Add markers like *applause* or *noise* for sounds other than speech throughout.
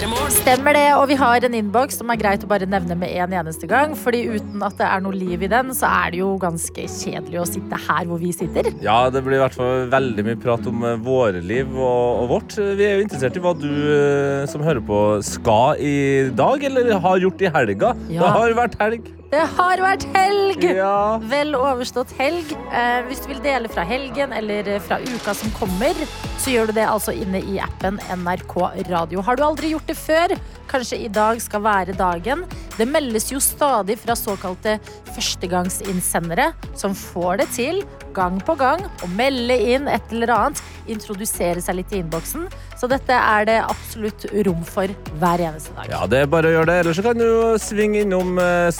Stemmer det, og vi har en innboks som er greit å bare nevne med en eneste gang. Fordi uten at det er noe liv i den, så er det jo ganske kjedelig å sitte her hvor vi sitter. Ja, det blir i hvert fall veldig mye prat om eh, våre liv og, og vårt. Vi er jo interessert i hva du eh, som hører på skal i dag, eller har gjort i helga. Ja. Det har vært helg. Det har vært helg! Ja. Vel overstått helg. Eh, hvis du vil dele fra helgen eller fra uka som kommer, så gjør du det altså inne i appen NRK Radio. Har du aldri gjort det før? Kanskje i dag skal være dagen. Det meldes jo stadig fra såkalte førstegangsinnsendere som får det til gang på gang å melde inn et eller annet, introdusere seg litt i innboksen. Så dette er det absolutt rom for hver eneste dag. Ja, det er bare å gjøre det. Eller så kan du svinge innom eh,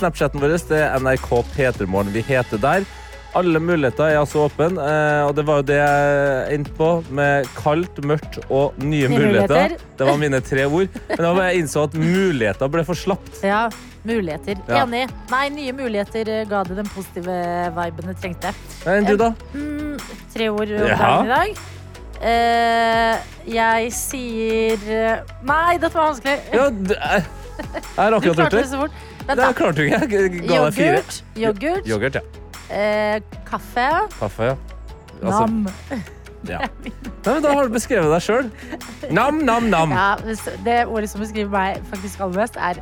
Snapchaten vår. Det er NRK P3morgen vi heter der. Alle muligheter er altså åpne, eh, og det var jo det jeg endte på med kaldt, mørkt og nye, Nye muligheter. muligheter. Det var mine tre ord. Men da jeg innså at muligheter ble for slapt. Ja, muligheter. Ja. Enig. Nei, nye muligheter eh, ga det den positive viben det trengte. Enn du, da? Mm, tre ord om dagen i dag. Eh, jeg sier eh, Nei, dette var vanskelig. Ja, jeg har akkurat gjort det. Vent, Det da. klarte du ikke. Jeg ga deg fire. Yoghurt, yoghurt Yoghurt, ja. eh, kaffe, Kaffe, ja. Altså, nam. *laughs* ja. Nei, men da har du beskrevet deg sjøl. Nam, nam, nam. Ja, det ordet som beskriver meg faktisk aller mest, er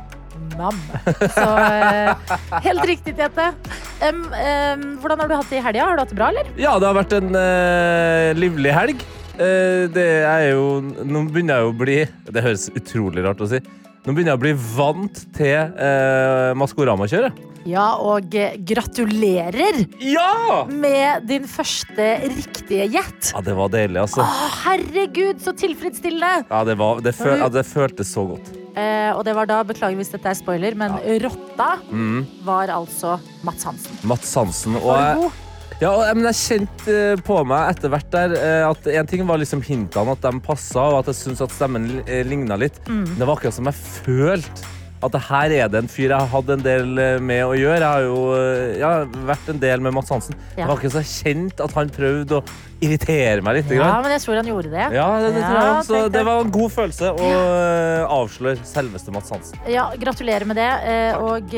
nam. *laughs* Så eh, helt riktig, Tete. Um, um, hvordan har du hatt det i helga? Har du hatt det bra, eller? Ja, det har vært en uh, livlig helg. Uh, det er jo Nå begynner jeg jo å bli Det høres utrolig rart å si. Nå begynner jeg å bli vant til eh, Maskorama-kjøret. Ja, og eh, gratulerer Ja! med din første riktige gjett. Ja, det var deilig, altså. Å, herregud, så tilfredsstillende! Ja, det, var, det, føl, ja, det føltes så godt. Eh, og det var da, beklager hvis dette er spoiler, men rotta Mm. var altså Mats Hansen. Mats Hansen. Og Var jeg, god? Ja, men jeg kjente eh, på meg etter hvert der eh, at en ting var liksom hintene, at de passa, og at jeg syntes at stemmen ligna litt. Mm. Det var akkurat som jeg følte at det her er det en fyr jeg har hatt en del eh, med å gjøre. Jeg har jo eh, ja, vært en del med Mats Hansen. Det Ja. var ikke så kjent at han prøvde å irritere meg litt. Ja, grann. men jeg tror han gjorde det. Ja, det, det, tror Ja. Så det var en god følelse å eh, avsløre selveste Mats Hansen. Ja, gratulerer med det. Og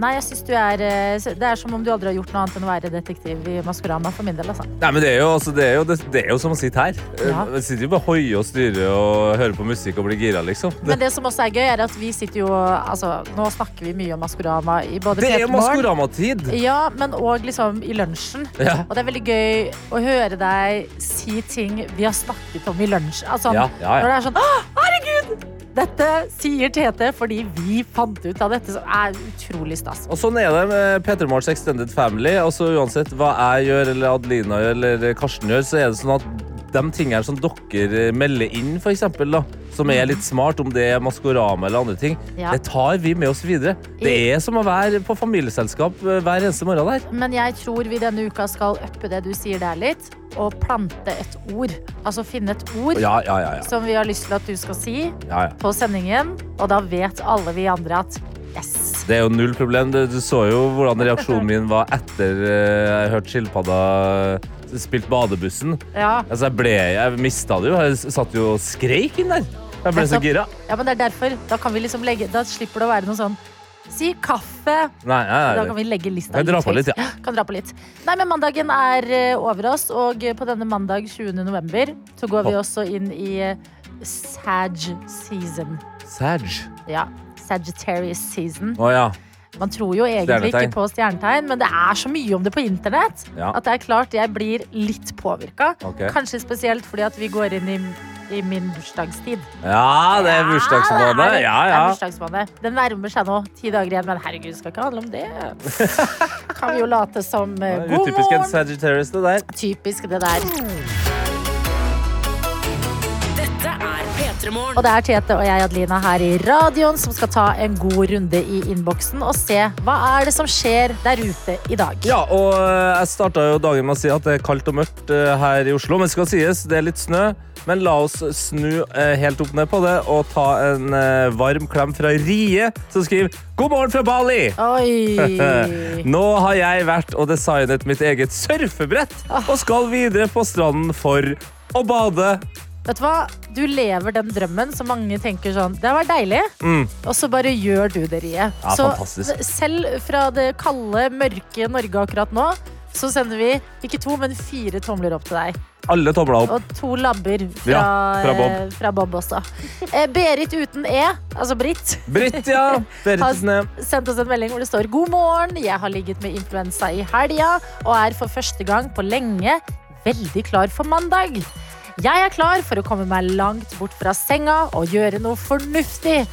Nei, jeg syns du er Det er som om du aldri har gjort noe annet enn å være detektiv i Maskorama, for min del, altså. Nei, men det er jo, altså, det er jo, det, det er jo som å sitte her. Ja. Vi sitter jo bare hoie og styrer og hører på musikk og blir gira, liksom. Men det som også er gøy, er at vi sitter jo Altså, nå snakker vi mye om Maskorama i både det er jo P3 Maskorama-tid! Ja, men òg liksom i lunsjen. Ja. Og det er veldig gøy å høre deg si ting vi har snakket om i lunsj. Altså, Ja, ja, Når det er sånn Herregud! Dette sier Tete fordi vi fant ut av dette, som er utrolig stas. Og sånn er det med Peter Morgens Extended Family. Altså Uansett hva jeg gjør, eller Adelina gjør, eller Karsten gjør, så er det sånn at de tingene som dere melder inn, for eksempel, da, som er litt smart, om det er Maskorama eller andre ting, Ja. det tar vi med oss videre. Det er som å være på familieselskap eh, hver eneste morgen der. Men jeg tror vi denne uka skal uppe det du sier der litt, og plante et ord. Altså finne et ord Ja, ja, som vi har lyst til at du skal si på sendingen, og da vet alle vi andre at yes. Det er jo null problem. Du, du så jo hvordan reaksjonen *laughs* min var etter eh, jeg hørte skilpadda spilt badebussen. Ja. Altså, jeg ble, jeg mista det jo. Jeg satt jo og skreik inn der. Jeg ble så gira. ja, men det er derfor. Da kan vi liksom legge Da slipper det å være noe sånn Si kaffe. Nei, nei, Da kan vi legge lista kan dra på litt, ja. Kan dra på litt. Nei, men mandagen er eh, over oss, og på denne mandag 20. november så går vi også inn i eh, Sag season. Sag. Ja. Sagittarius season. Å ja. Man tror jo egentlig ikke på stjernetegn, men det er så mye om det på internett Ja. at det er klart jeg blir litt påvirka. Okay. Kanskje spesielt fordi at vi går inn i, i min bursdagstid. ja, det er bursdagsmåned. Ja, ja. bursdagsmåned. Den nærmer seg nå. Ti dager igjen. Men herregud, det skal ikke handle om det. *laughs* kan vi jo late som God morgen. Utypisk en. Sagittarius, det der. Typisk det der. Og det er Tete og jeg, Adelina, her i radioen som skal ta en god runde i innboksen og se hva er det som skjer der ute i dag. Ja, og eh, jeg starta jo dagen med å si at det er kaldt og mørkt eh, her i Oslo. Men skal sies, det er litt snø. Men la oss snu eh, helt opp ned på det og ta en varm klem fra Rie, som skriver God morgen fra Bali! Oi! *laughs* Nå har jeg vært og designet mitt eget surfebrett og skal videre på stranden for å bade. Vet du hva? Du lever den drømmen som mange tenker sånn Det vært deilig. Mm. Og så bare gjør du det, riet. Ja, så fantastisk. selv fra det kalde, mørke Norge akkurat nå, så sender vi ikke to, men fire tomler opp til deg. Alle tomler opp. Og to labber fra, Ja, fra Bob. eh, fra Bob også. Eh, Berit uten E, altså Britt, Britt, ja. *laughs* Berit har sendt oss en melding hvor det står God morgen, jeg har ligget med influensa i helga og er for første gang på lenge veldig klar for mandag. Jeg er klar for å komme meg langt bort fra senga og gjøre noe fornuftig.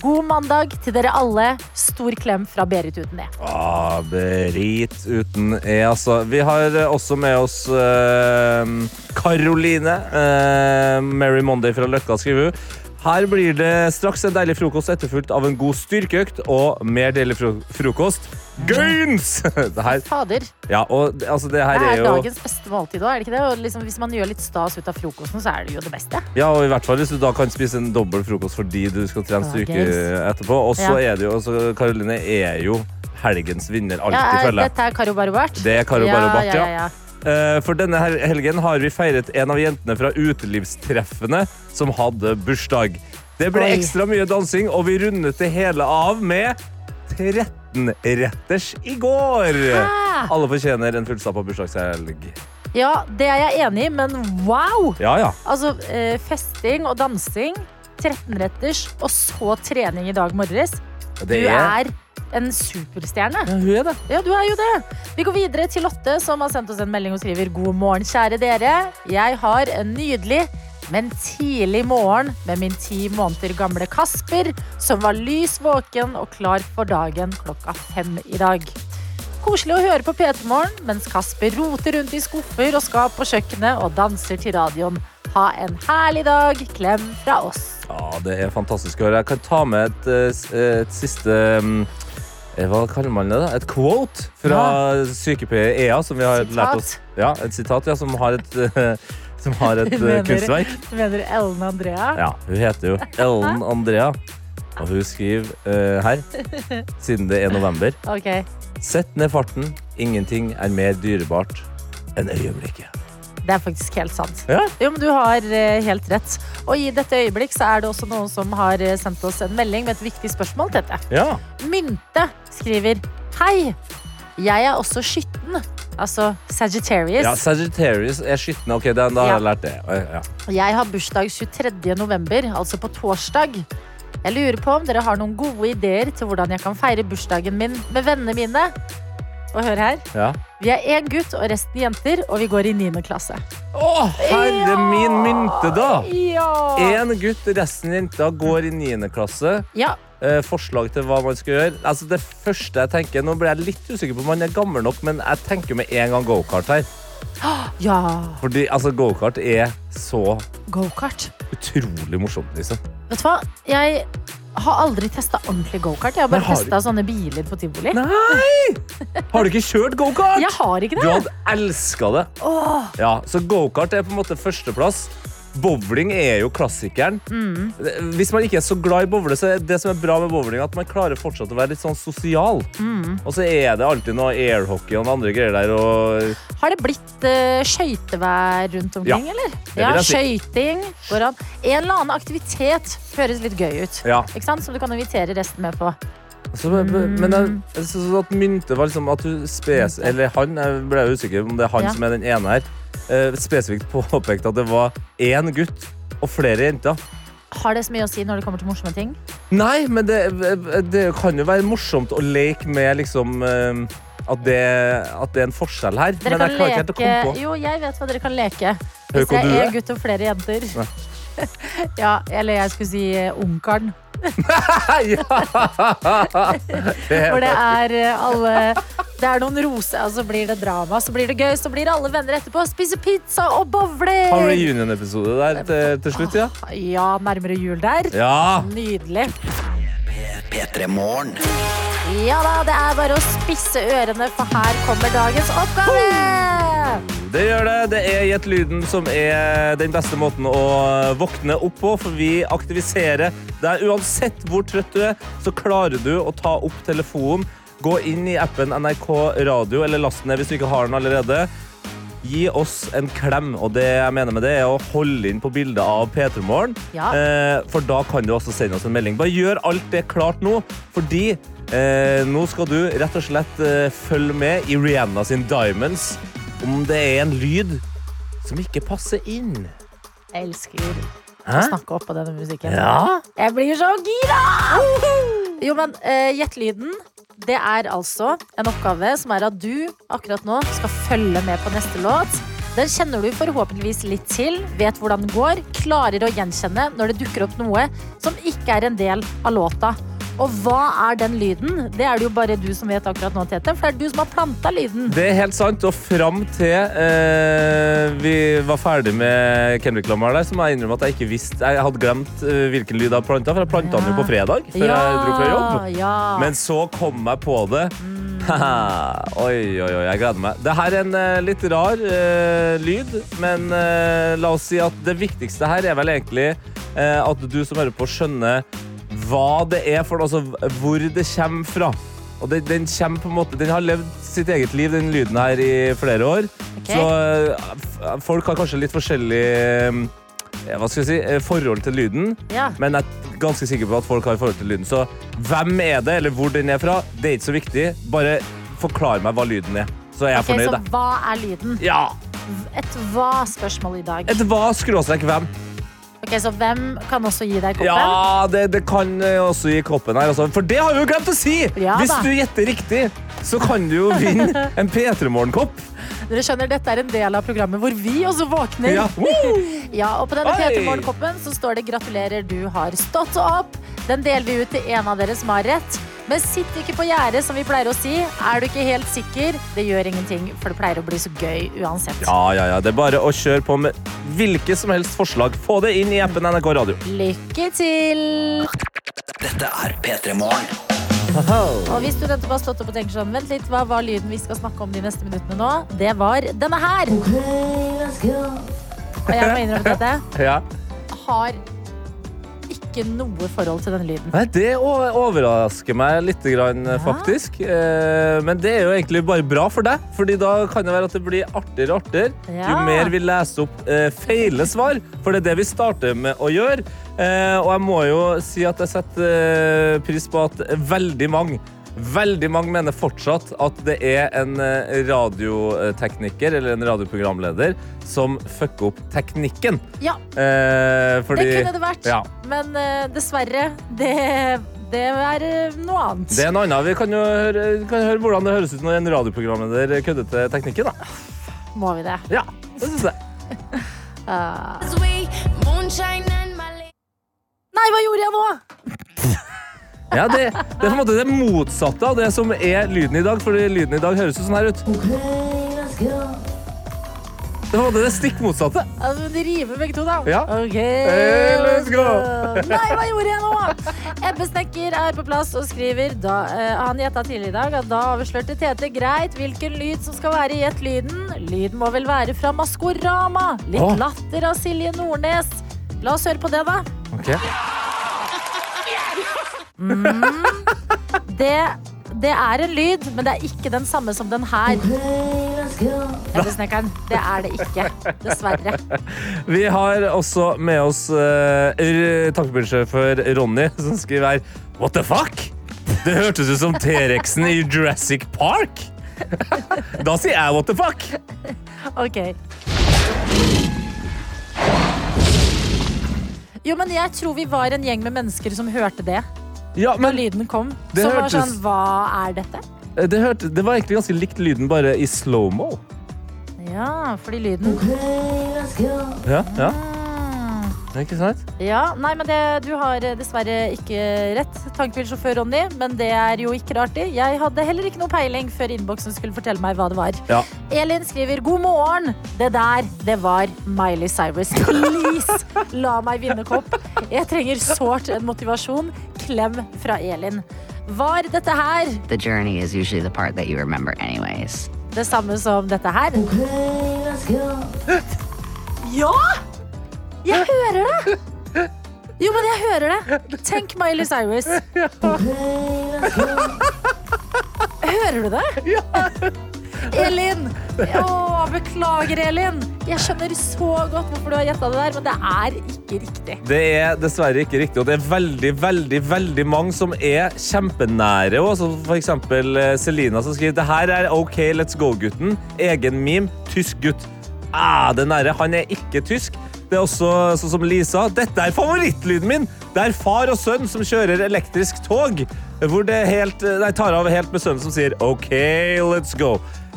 God mandag til dere alle. Stor klem fra Berit uten E. Ah, Berit uten E, altså. Vi har eh, også med oss eh, Karoline. Eh, Mary Monday fra Løkka, skriver hun. Her blir det straks en deilig frokost etterfulgt av en god styrkeøkt og mer deilig fro frokost. Gains! *laughs* Det her, Fader, ja, og altså, det her det er er jo dagens beste måltid òg, er det ikke det? Liksom, hvis man gjør litt stas ut av frokosten, så er det jo det beste. Ja, og i hvert fall hvis du da kan spise en dobbel frokost fordi du skal trene styrke etterpå. Og så Ja. er det jo altså, Karoline er jo helgens vinner alltid, Ja, er, føler jeg. dette er Karo Barobert. Det er Karo ja. ja, ja. Eh, For denne helgen har vi feiret en av jentene fra utelivstreffene som hadde bursdag. Det ble ekstra mye dansing, og vi rundet det hele av med 13-retters i går. Hæ? Alle fortjener en fullstappa bursdagshelg. Ja, det er jeg enig i, men wow! Ja, ja. Altså, eh, festing og dansing, 13-retters, og så trening i dag morges. Du Det er, er en superstjerne. ja, hun er det. Ja, du er jo det. Vi går videre til Lotte, som har sendt oss en melding og skriver God morgen, kjære dere. Jeg har en nydelig, men tidlig morgen med min ti måneder gamle Kasper, som var lys våken og klar for dagen klokka fem i dag. Koselig å høre på P3 Morgen mens Kasper roter rundt i skuffer og skap på kjøkkenet og danser til radioen. Ha en herlig dag. Klem fra oss. Ja, det er fantastisk å høre. Jeg kan ta med et, eh, et siste mm, Hva kaller man det? da? Et quote fra sykepleier Ea, som vi har Sitat. lært oss. Ja, Et sitat ja, som har et, eh, som har et *laughs* eh, Mener- kunstverk. Du mener Ellen Andrea? Ja, Hun heter jo *laughs* Ellen Andrea, og hun skriver uh, her, siden det er november *laughs* okay. Sett ned farten. Ingenting er mer dyrebart enn øyeblikket. Det er faktisk helt sant. Ja. Jo, men Du har eh, helt rett. Og i dette øyeblikk så er det også noen som har eh, sendt oss en melding med et viktig spørsmål. Tete. Ja. Mynte skriver Hei, jeg er også skytten. Altså Sagittarius. ja, Sagittarius er skitten. Ok, da, da har jeg lært det. Ja. Jeg har bursdag 23. november, altså på torsdag. Jeg lurer på om dere har noen gode ideer til hvordan jeg kan feire bursdagen min med vennene mine. Og hør her. Ja. Vi er én gutt og resten jenter, og vi går i 9. klasse. Å, herre min mynte, da! Ja! Én gutt, resten jenter går i 9. klasse. ja. Eh, forslag til hva man skal gjøre. Altså det første jeg tenker, Nå ble jeg litt usikker på om man er gammel nok, men jeg tenker med en gang gokart her. ja. Fordi altså, gokart er så Gokart. utrolig morsomt, liksom. Vet du hva? Jeg har aldri testa ordentlig gokart. Jeg har bare testa du- sånne biler på tivoli. Nei! Har du ikke kjørt gokart? Jeg har ikke Du hadde elska det. Åh, Ja, så gokart er på en måte førsteplass. Bowling er jo klassikeren. Mm. Hvis man ikke er så glad i bowle, så er det som er bra med bowling, at man klarer fortsatt å være litt sånn sosial. Mm. Og så er det alltid noe airhockey og noen andre greier der. Og har det blitt uh, skøytevær rundt omkring, Ja, eller? Ja, si. skøyting. En eller annen aktivitet høres litt gøy ut. ja. Som du kan invitere resten med på. Så, men jeg, jeg synes at mynte var liksom at du spes... Eller han, jeg ble usikker om det er han Ja. som er den ene her. Eh, spesifikt påpekte at det var én gutt og flere jenter. Har det så mye å si når det kommer til morsomme ting? Nei, men det, det kan jo være morsomt å leke med liksom eh, at, det, at det er en forskjell her. Dere men kan jeg klarer ikke helt å leke komme på. Jo, jeg vet hva dere kan leke. Hvis det er én gutt og flere jenter. *laughs* ja, eller jeg skulle si eh, ungkaren. Ja. det er det er eh, alle Det er noen roser, og så blir det drama, så blir det gøy, så blir alle venner etterpå. Spiser pizza og Har du reunion-episode der til, til slutt, ja? Ja, nærmere jul der. Ja! Nydelig. P3 Ja da, det er bare å spisse ørene, for her kommer dagens oppgave. Det gjør det. Det er Gjett lyden som er den beste måten å våkne opp på, for vi aktiviserer deg. Uansett hvor trøtt du er, så klarer du å ta opp telefonen, gå inn i appen NRK Radio, eller last ned hvis du ikke har den allerede. Gi oss en klem, og det jeg mener med det er å holde inn på bildet av P3 Morgen. Ja. Eh, for da kan du også sende oss en melding. Bare gjør alt det klart nå, fordi eh, nå skal du rett og slett eh, følge med i Rihanna sin Diamonds om det er en lyd som ikke passer inn. Jeg elsker å Hæ? snakke oppå denne musikken. Ja? Jeg blir så gira! Jo, men uh, Gjettelyden, det er altså en oppgave som er at du akkurat nå skal følge med på neste låt. Den kjenner du forhåpentligvis litt til, vet hvordan den går, klarer å gjenkjenne når det dukker opp noe som ikke er en del av låta. Og hva er den lyden? Det er det jo bare du som vet akkurat nå, Tete. For det er du som har planta lyden. Det er helt sant, og fram til eh, vi var ferdig med Kendrick-Lamar der, så må jeg innrømme at jeg ikke visste Jeg hadde glemt eh, hvilken lyd jeg planta, for jeg planta den jo på fredag før jeg dro fra jobb. Ja. Men så kom jeg på det. Haha. *laughs* oi, oi, oi, jeg gleder meg. Det her er en uh, litt rar uh, lyd, men uh, la oss si at det viktigste her er vel egentlig at du som hører på, skjønner hva det er for altså hvor det kommer fra. Og den, den, kommer på en måte, den har levd sitt eget liv, den lyden her, i flere år. Okay. Så eh, folk har kanskje litt forskjellig eh, hva skal jeg si, eh, forhold til lyden. Ja. Men jeg er ganske sikker på at folk har forhold til lyden. Så hvem er det, eller hvor den er fra, det er ikke så viktig. Bare forklar meg hva lyden er. Så er jeg okay, fornøyd. så hva er lyden? Ja! Et hva-spørsmål i dag. Et hva skråstrek hvem? Ok, Så hvem kan også gi deg koppen? Ja, det, det kan også gi koppen her. Også. For det har vi jo glemt å si! Ja Hvis da. du gjetter riktig, så kan du jo vinne en P3 Morgen-kopp. Dere skjønner, Dette er en del av programmet hvor vi også våkner. Ja. *laughs* Ja, og på denne Oi! P3 Morgen-koppen så står det 'gratulerer, du har stått opp'. Den deler vi ut til en av dere som har rett. Men sitt ikke på gjerdet, som vi pleier å si. Er du ikke helt sikker, det gjør ingenting, for det pleier å bli så gøy uansett. Ja, ja, ja. Det er bare å kjøre på med hvilke som helst forslag. Få det inn i appen NRK Radio. Lykke til! Dette er P3 Morgen. Og hvis du nettopp har stått opp og tenker sånn, vent litt, hva var lyden vi skal snakke om de neste minuttene nå? Det var denne her. Og jeg må innrømme dette. *laughs* Ja. Har ikke noe forhold til den lyden. Nei, det overrasker meg litt, grann, faktisk. Eh, Men det er jo egentlig bare bra for deg, Fordi da kan det være at det blir artigere og artigere. Jo mer vi leser opp eh, feile svar, for det er det vi starter med å gjøre. Eh, og jeg må jo si at jeg setter pris på at veldig mange Veldig mange mener fortsatt at det er en eh, radiotekniker eller en radioprogramleder som fucker opp teknikken. Ja, Eh, fordi, det kunne det vært. Ja. Men eh, dessverre, det, det er eh, noe annet. Det er noe annet. Vi kan jo høre, kan høre hvordan det høres ut når en radioprogramleder kødder til teknikken. Da. Må vi det? Ja, det syns jeg. Malay. *laughs* Nei, hva gjorde jeg nå? *laughs* Ja, det, det er på en måte det motsatte av det som er lyden i dag. Fordi lyden i dag høres jo sånn her ut. Det måte det stikk motsatte. Altså, de rimer begge to, da. Ja. Ok, Hey, let's go. Nei, hva gjorde jeg nå? Ebbe Snekker er på plass og skriver da, uh, Han gjetta tidligere i dag at da avslørte Tete greit hvilken lyd som skal være i Gjett lyden. Lyden må vel være fra Maskorama. Litt latter av Silje Nordnes. La oss høre på det, da. Ok. Det, det er en lyd, men det er ikke den samme som den her. Ebbe Snekkeren. Det er det ikke. Dessverre. Vi har også med oss uh, tankbilsjåfør Ronny, som skriver her What the fuck? Det hørtes ut som T-rexen i Jurassic Park. Da sier jeg what the fuck. Ok. Jo, men jeg tror vi var en gjeng med mennesker som hørte det Ja, men, Når lyden kom. Det var hørtes- sånn Hva er dette? Eh, Det, hørte, det var egentlig ganske likt lyden, bare i slow-mo. Ja, fordi lyden Ja, ja. Ikke sant? Ja, nei, men det, Du har eh, dessverre ikke rett, tankbilsjåfør Ronny. Men det er jo ikke rart, det. Jeg hadde heller ikke noe peiling før innboksen skulle fortelle meg hva det var. Ja. Elin skriver 'God morgen'. Det der, det var Miley Cyrus. Please, la meg vinne kopp. Jeg trenger sårt en motivasjon. Klem fra Elin. Var dette her The journey is usually the part that you remember, anyways. det samme som dette her? Ja! Jeg hører det! Jo, men jeg hører det. Tenk Miley Cyrus. Hører du det? Elin! Å, beklager, Elin. Jeg skjønner så godt hvorfor du har gjetta det der, men det er ikke riktig. Det er dessverre ikke riktig, og det er veldig veldig, veldig mange som er kjempenære. også. For eksempel eh, Selina som skriver det her er OK, let's go-gutten. Egen meme, tysk gutt. Ah, er nære. Han er ikke tysk. Det er også sånn som Lisa. Dette er favorittlyden min! Det er far og sønn som kjører elektrisk tog. Hvor det helt, nei, tar av helt med sønnen som sier OK, let's go.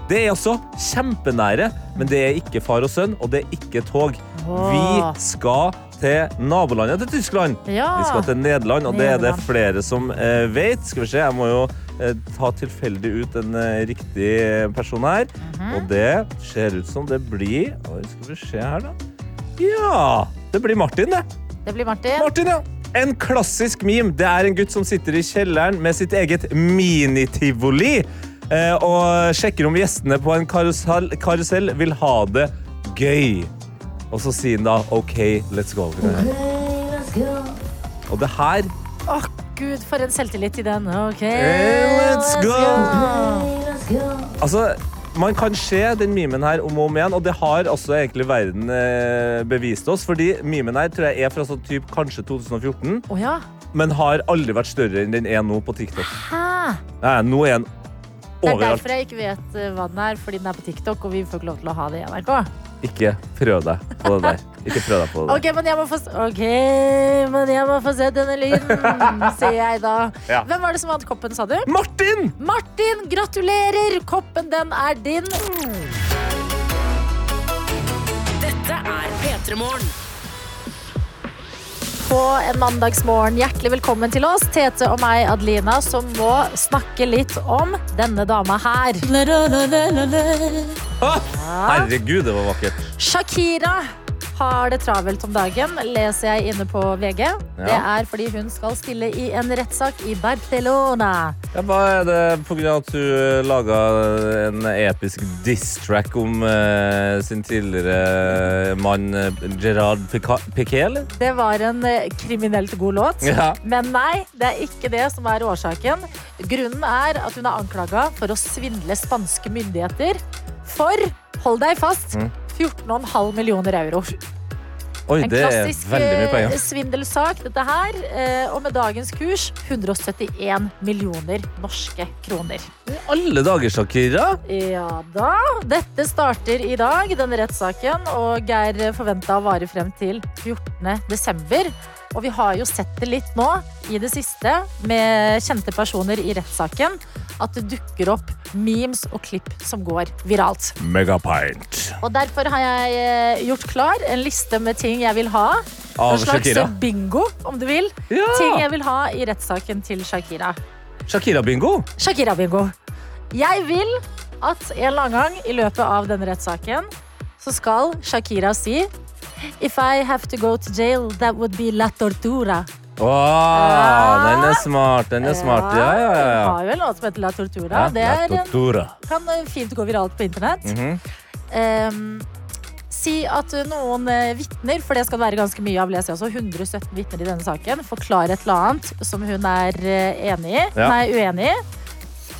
Det er også kjempenære, men det er ikke far og sønn, og det er ikke tog. Vi skal til nabolandet til Tyskland. Ja. Vi skal til Nederland, og det er det flere som eh, vet. Skal vi se, jeg må jo eh, ta tilfeldig ut en eh, riktig person her. Mhm. Og det ser ut som det blir Oi, Skal vi se her, da. Ja! Det blir Martin, det. Det blir Martin. Martin, ja. En klassisk meme. Det er en gutt som sitter i kjelleren med sitt eget minitivoli eh, og sjekker om gjestene på en karusell, karusell vil ha det gøy. Og så sier han da OK, let's go. Og det her Å, gud, for en selvtillit i den. OK, let's go. go. Altså, man kan se den memen her om og om igjen, og det har også egentlig verden eh, bevist oss. Fordi memen her tror jeg er fra sånn typ kanskje 2014, oh, ja. men har aldri vært større enn den er nå på TikTok. Hæ? Nei, nå er den Det er derfor jeg ikke vet eh, hva den er, fordi den er på TikTok, og vi får ikke lov til å ha det i NRK. Ikke prøv deg på det der. Ikke prøv deg på det der. Ok, men jeg må få, ok, men jeg må få se denne lyden, *laughs* sier jeg da. Ja. Hvem var det som vant koppen, sa du? Martin! Martin, gratulerer! Koppen, den er din. Dette er P3 Morgen. På en mandagsmorgen, hjertelig velkommen til oss, Tete og meg, Adelina, som må snakke litt om denne dama her. Ah, herregud, det var vakkert. Shakira har det travelt om dagen, leser jeg inne på VG. Det er fordi hun skal stille i en rettssak i Barcelona. Ja, hva er det av at hun laga en episk diss-track om eh, sin tidligere mann eh, Gerard Piquet, eller? Det var en eh, kriminelt god låt. *laughs* Ja. Men nei, det er ikke det som er årsaken. Grunnen er at hun er anklaga for å svindle spanske myndigheter for, hold deg fast, Mm. 14,5 millioner euro. Oi, En det klassisk klassisk svindelsak, dette her. eh, Og med dagens kurs 171 millioner norske kroner. Alle dager, Shakira! Ja da. Dette starter i dag, denne rettssaken, og Geir forventa å vare frem til 14. desember. Og vi har jo sett det litt nå i det siste med kjente personer i rettssaken. At det dukker opp memes og klipp som går viralt. Megapint. Og derfor har jeg eh, gjort klar en liste med ting jeg vil ha. Av En slags Shakira. bingo, om du vil. Ja! Ting jeg vil ha i rettssaken til Shakira. Shakira-bingo. Shakira-bingo. Jeg vil at en eller annen gang i løpet av denne rettssaken så skal Shakira si If I have to go to jail, that would be la tortura. Åh, den er smart. Den er smart. Ja, ja, ja. Ja. har jo en låt som heter La tortura. ja. det er en, kan eh, fint gå viralt på internett. Mm -hmm. um, si at noen uh, vitner, for det skal være ganske mye av, leser jeg også, 117 vitner i denne saken, forklarer et eller annet som hun er eh, enig i, Ja. nei, uenig i.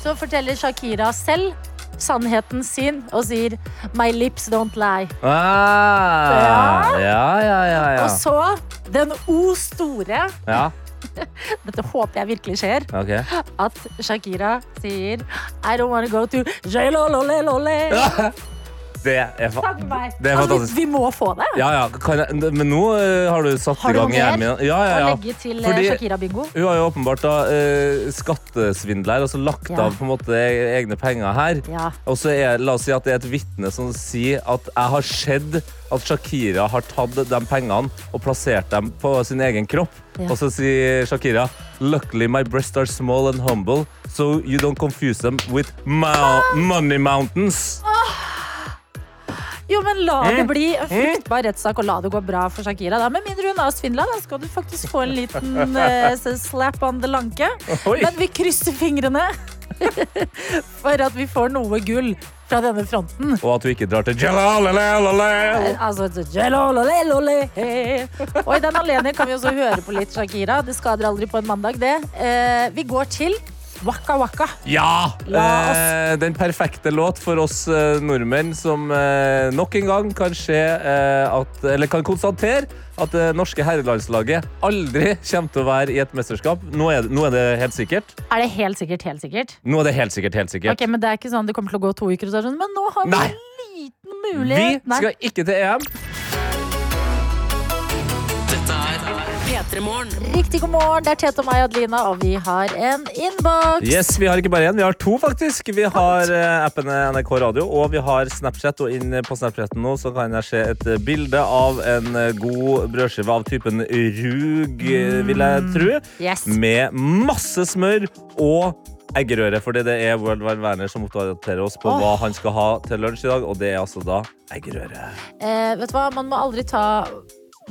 Så forteller Shakira selv sannheten sin og sier 'my lips don't lie'. Ah, ja, ja, ja, ja. Og så den O store, ja. *laughs* dette håper jeg virkelig skjer, Okay. at Shakira sier 'I don't wanna go to jail, lole, lole'. *laughs* Det er, fa Takk meg. det er fantastisk. vi, må få det. Ja, ja, kan jeg, men nå eh, har du satt Har i du gang noe mer hjernen min. Ja, ja, Å ja. legge til eh, Fordi- Shakira-bingo. Hun har jo åpenbart da eh, skattesvindler, altså lagt Ja. av på en måte egne penger her. Ja. Og så er, la oss si at det er et vitne som sier at jeg har sett at Shakira har tatt de pengene og plassert dem på sin egen kropp. Ja. Og så sier Shakira Luckily my breasts are small and humble, so you don't confuse them with mou money mountains. Jo, men la det bli en fruktbar rettssak, og la det gå bra for Shakira. Da. Med mindre hun har svindla, da skal du faktisk få en liten uh, slap on the lanke. Oi. Men vi krysser fingrene *laughs* for at vi får noe gull fra denne fronten. Og at du ikke drar til Jalalalalalal. Altså. Og i den anledning kan vi også høre på litt Shakira. Det skader aldri på en mandag, det. Uh, vi går til Waka Waka. Ja! Eh, den perfekte låt for oss eh, nordmenn som eh, nok en gang kan se eh, at Eller kan konstatere at det norske herrelandslaget aldri kommer til å være i et mesterskap. Nå er, det- nå er det helt sikkert. Er det helt sikkert, helt sikkert? Nå er det helt sikkert, helt sikkert. Ok, Men det er ikke sånn det kommer til å gå to uker, og så er det sånn, men nå har vi Nei. en liten Vi mulighet. Nei. skal ikke til EM. Riktig god morgen, det er Tete og meg, Adelina, og vi har en innboks. Yes, Vi har ikke bare én, vi har to, faktisk. Vi har appene appen NRK Radio og vi har Snapchat. Og inn på Snapchaten nå så kan jeg se et eh, bilde av en eh, god brødskive av typen rug, mm. vil jeg tro. Yes. med masse smør og eggerøre. Fordi det er World Wide Werner som oppdaterer oss på oh. hva han skal ha til lunsj i dag, og det er altså da eggerøre. Eh, vet du hva, man må aldri ta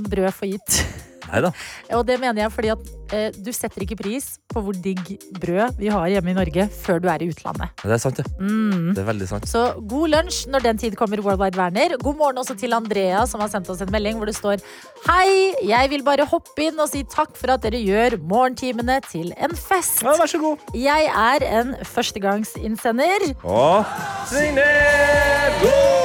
brød for gitt. Nei da. Og det mener jeg fordi at eh, du setter ikke pris på hvor digg brød vi har hjemme i Norge før du er i utlandet. Det er sant, det. Mm. Det er veldig sant. Så god lunsj når den tid kommer, Worldwide Werner. God morgen også til Andrea, som har sendt oss en melding hvor det står Hei, jeg vil bare hoppe inn og si takk for at dere gjør morgentimene til en fest. Ja, vær så god. Jeg er en førstegangsinnsender. Og Signe god!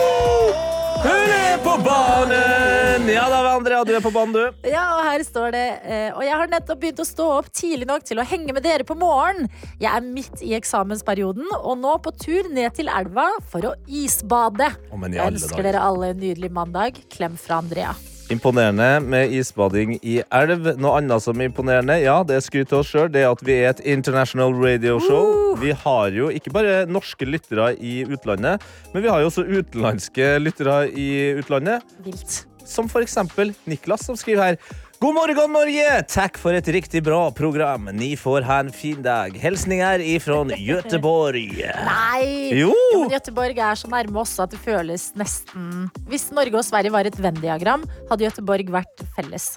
Hun er på banen! Ja da, Andrea, du er på banen, du. Ja, og her står det eh, Og jeg har nettopp begynt å stå opp tidlig nok til å henge med dere på morgen. Jeg er midt i eksamensperioden og nå på tur ned til elva for å isbade. Oh, Jeg elsker dager. dere alle en nydelig mandag. Klem fra Andrea. Imponerende med isbading i elv. Noe annet som er imponerende, ja, det er skryt til oss sjøl, det er at vi er et international radio show. Vi har jo ikke bare norske lyttere i utlandet, men vi har jo også utenlandske lyttere i utlandet. Vilt. Som for eksempel Niklas, som skriver her. God morgen, Norge! Takk for et riktig bra program. Ni får ha en fin dag. Hilsninger ifra Göteborg. Nei! Jo! Jo, men Göteborg er så nærme oss at det føles nesten Hvis Norge og Sverige var et Venn-diagram, hadde Göteborg vært felles.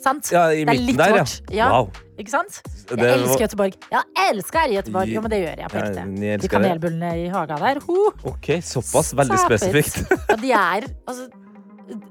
Sant? Ja, i det er midten litt der, ja. vårt. Ja. Wow. Ikke sant? Jeg Det elsker var- Göteborg. Jeg elsker Göteborg. Jo, men det gjør jeg på Ja, ekte. ni De elsker det. kanelbullene i hagen der. Ho. OK, såpass. Veldig Sapet. spesifikt. Ja, de er altså,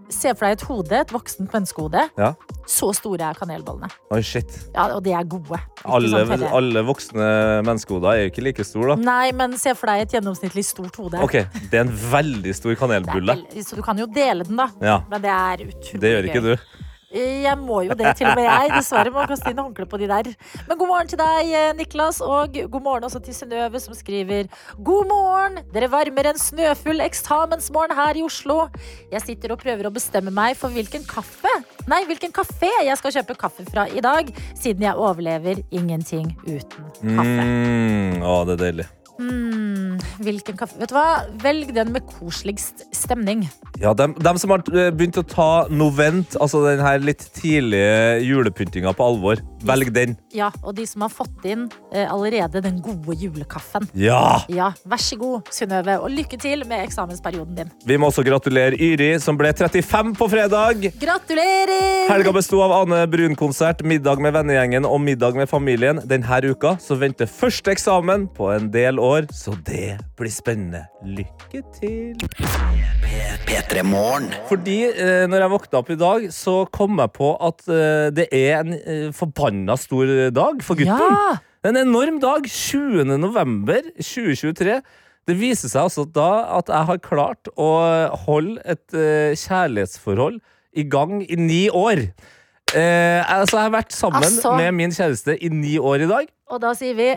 Se for deg et hode, et voksent menneskehode. Ja. Så store er kanelbollene. Oi, shit. Ja, og de er gode. Alle, sånn alle voksne menneskehoder er jo ikke like store, da. Nei, men se for deg et gjennomsnittlig stort hode. OK, det er en veldig stor kanelbulle. vel- så du kan jo dele den, da. Ja, Men det er utrolig Det gjør ikke gøy. du. Jeg må jo det, til og med jeg. Dessverre må kaste håndkle på de der. Men god morgen til deg, eh, Niklas, og god morgen også til Synnøve, som skriver God morgen! Dere varmer en snøfull eksamensmorgen her i Oslo. Jeg sitter og prøver å bestemme meg for hvilken kaffe Nei, hvilken kafé jeg skal kjøpe kaffe fra i dag, siden jeg overlever ingenting uten kaffe. Mm, å, det er deilig. Hmm, hvilken kaffe Vet du hva? Velg den med koseligst stemning. Ja, dem, dem som har eh, begynt å ta Novent, altså den her litt tidlige julepyntinga på alvor, velg den. Ja, og de som har fått inn eh, allerede den gode julekaffen. Ja! Ja, vær så god, Synnøve, og lykke til med eksamensperioden din. Vi må også gratulere Yri, som ble 35 på fredag. Gratulerer! Helga besto av Ane Brun-konsert, middag med vennegjengen og middag med familien. Denne uka så venter første eksamen på en del år, så det blir spennende. Lykke til! P3 Fordi eh, når jeg våkna opp i dag, så kom jeg på at eh, det er en eh, forbanna stor dag for gutten. Ja! En enorm dag. 20. november 2023. Det viser seg altså da at jeg har klart å holde et eh, kjærlighetsforhold i gang i ni år. Eh, altså, jeg har vært sammen Altså. med min kjæreste i ni år i dag. Og da sier vi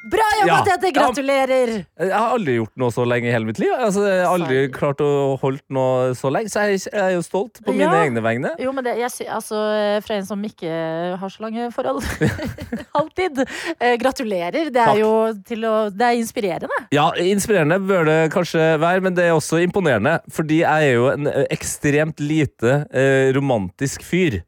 Bra jobba, Ja. Tete! Gratulerer! Jeg har aldri gjort noe så lenge i hele mitt liv. Altså, jeg har aldri Sorry. klart å holde noe så lenge, så jeg, jeg er jo stolt på mine Ja. egne vegne. Jo, men det, jeg, altså, fra en som ikke har så lange forhold. *laughs* Alltid. Eh, gratulerer. Det er Takk. jo til å Det er inspirerende. Ja, Inspirerende bør det kanskje være, men det er også imponerende. Fordi jeg er jo en eh, ekstremt lite eh, romantisk fyr.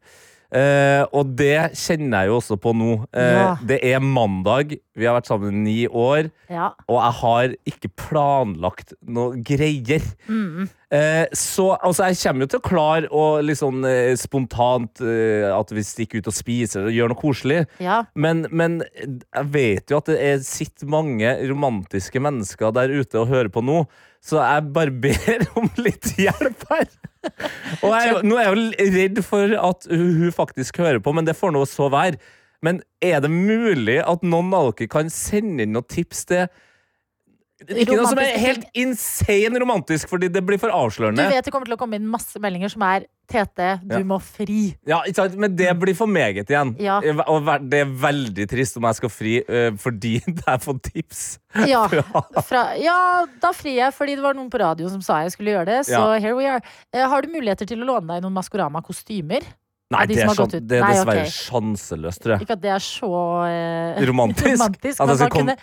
Eh, og det kjenner jeg jo også på nå. Eh, Ja. Det er mandag, vi har vært sammen i ni år, Ja. og jeg har ikke planlagt noe greier. Mm. Eh, så altså, jeg kommer jo til å klare å liksom eh, spontant eh, At vi stikker ut og spiser eller gjør noe koselig. ja. Men, men jeg vet jo at det er, sitter mange romantiske mennesker der ute og hører på nå, så jeg bare ber *laughs* om litt hjelp her. Og jeg, nå er jeg jo redd for at hun faktisk hører på, men det får nå så være. Men er det mulig at noen av dere kan sende inn noen tips til Ikke noe som er helt insane romantisk, fordi det blir for avslørende. Du vet det kommer til å komme inn masse meldinger som er Tete, du Ja. må fri. Ja? Men det blir for meget igjen. Ja. Og det er veldig trist om jeg skal fri øh, fordi *laughs* det er for tips. Ja, *laughs* fra, ja, da frir jeg fordi det var noen på radio som sa jeg skulle gjøre det. Så here we are. Eh, har du muligheter til å låne deg noen Maskorama-kostymer? Nei, de det er, sånn, det er Nei, dessverre ok. sjanseløst, tror jeg. Ikke at det er så eh, *laughs* Romantisk. romantisk At men man kunne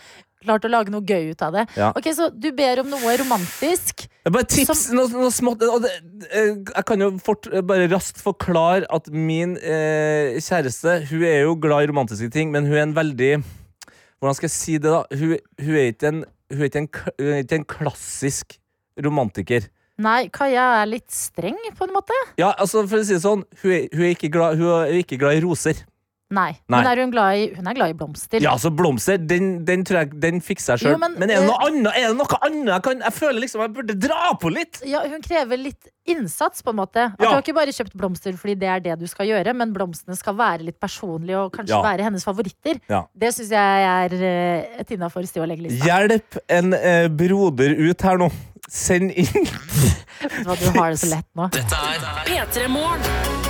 klart å lage noe gøy ut av det. Ja. Ok, Så du ber om noe romantisk. Bare tips, noe, noe smått det, eh, Jeg kan jo fort eh, bare raskt forklare at min eh, kjæreste Hun er jo glad i romantiske ting, men hun er en veldig Hvordan skal jeg si det, da? Hun, hun er ikke en, hun er ikke en, hun er ikke en klassisk romantiker. Nei, Kaja er litt streng, på en måte. Ja, altså For å si det sånn, hun er, hun er, ikke, glad, hun er ikke glad i roser. Nei. Nei. Men er hun, glad i, hun er glad i blomster. Ja, så blomster, den, den tror jeg Den fikser jeg sjøl. Men, Men, er det noe eh, annet? Er det noe annet jeg kan Jeg føler liksom jeg burde dra på litt. Ja, hun krever litt innsats, på en måte. At Ja. Du har ikke bare kjøpt blomster fordi det er det du skal gjøre, men blomstene skal være litt personlige og kanskje Ja. være hennes favoritter. Ja. Det syns jeg er eh, et innafor sted å legge lista. Hjelp en eh, broder ut her nå. Send inn. *laughs* Vet du hva, Du har det så lett nå. Dette er P3 Morgen.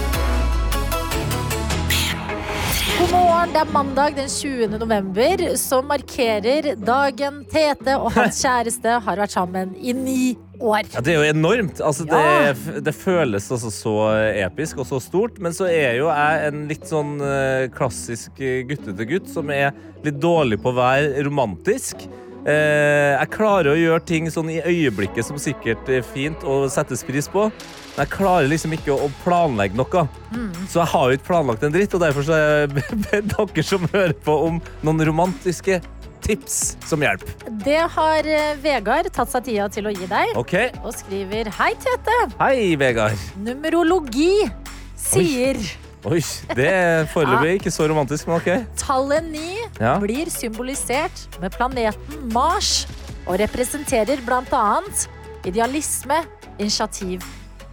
Morgen, det er mandag den 20. november, som markerer dagen Tete og hans *laughs* kjæreste har vært sammen i ni år. Ja, det er jo enormt. Altså, Ja. det, det føles altså så episk og så stort. Men så er jo jeg en litt sånn eh, klassisk eh, guttete gutt som er litt dårlig på å være romantisk. Eh, jeg klarer å gjøre ting sånn i øyeblikket som sikkert er fint og settes pris på. Men jeg klarer liksom ikke å, planlegge noe. Så jeg har jo ikke planlagt en dritt, og derfor så ber jeg *laughs* dere som hører på, om noen romantiske tips som hjelp. Det har eh, Vegard tatt seg tida til å gi deg, OK? og skriver Hei, Tete. Hei, Vegard. Numerologi sier Oi, det er foreløpig ikke så romantisk, men OK. tallet ni Ja. blir symbolisert med planeten Mars og representerer annet idealisme, initiativ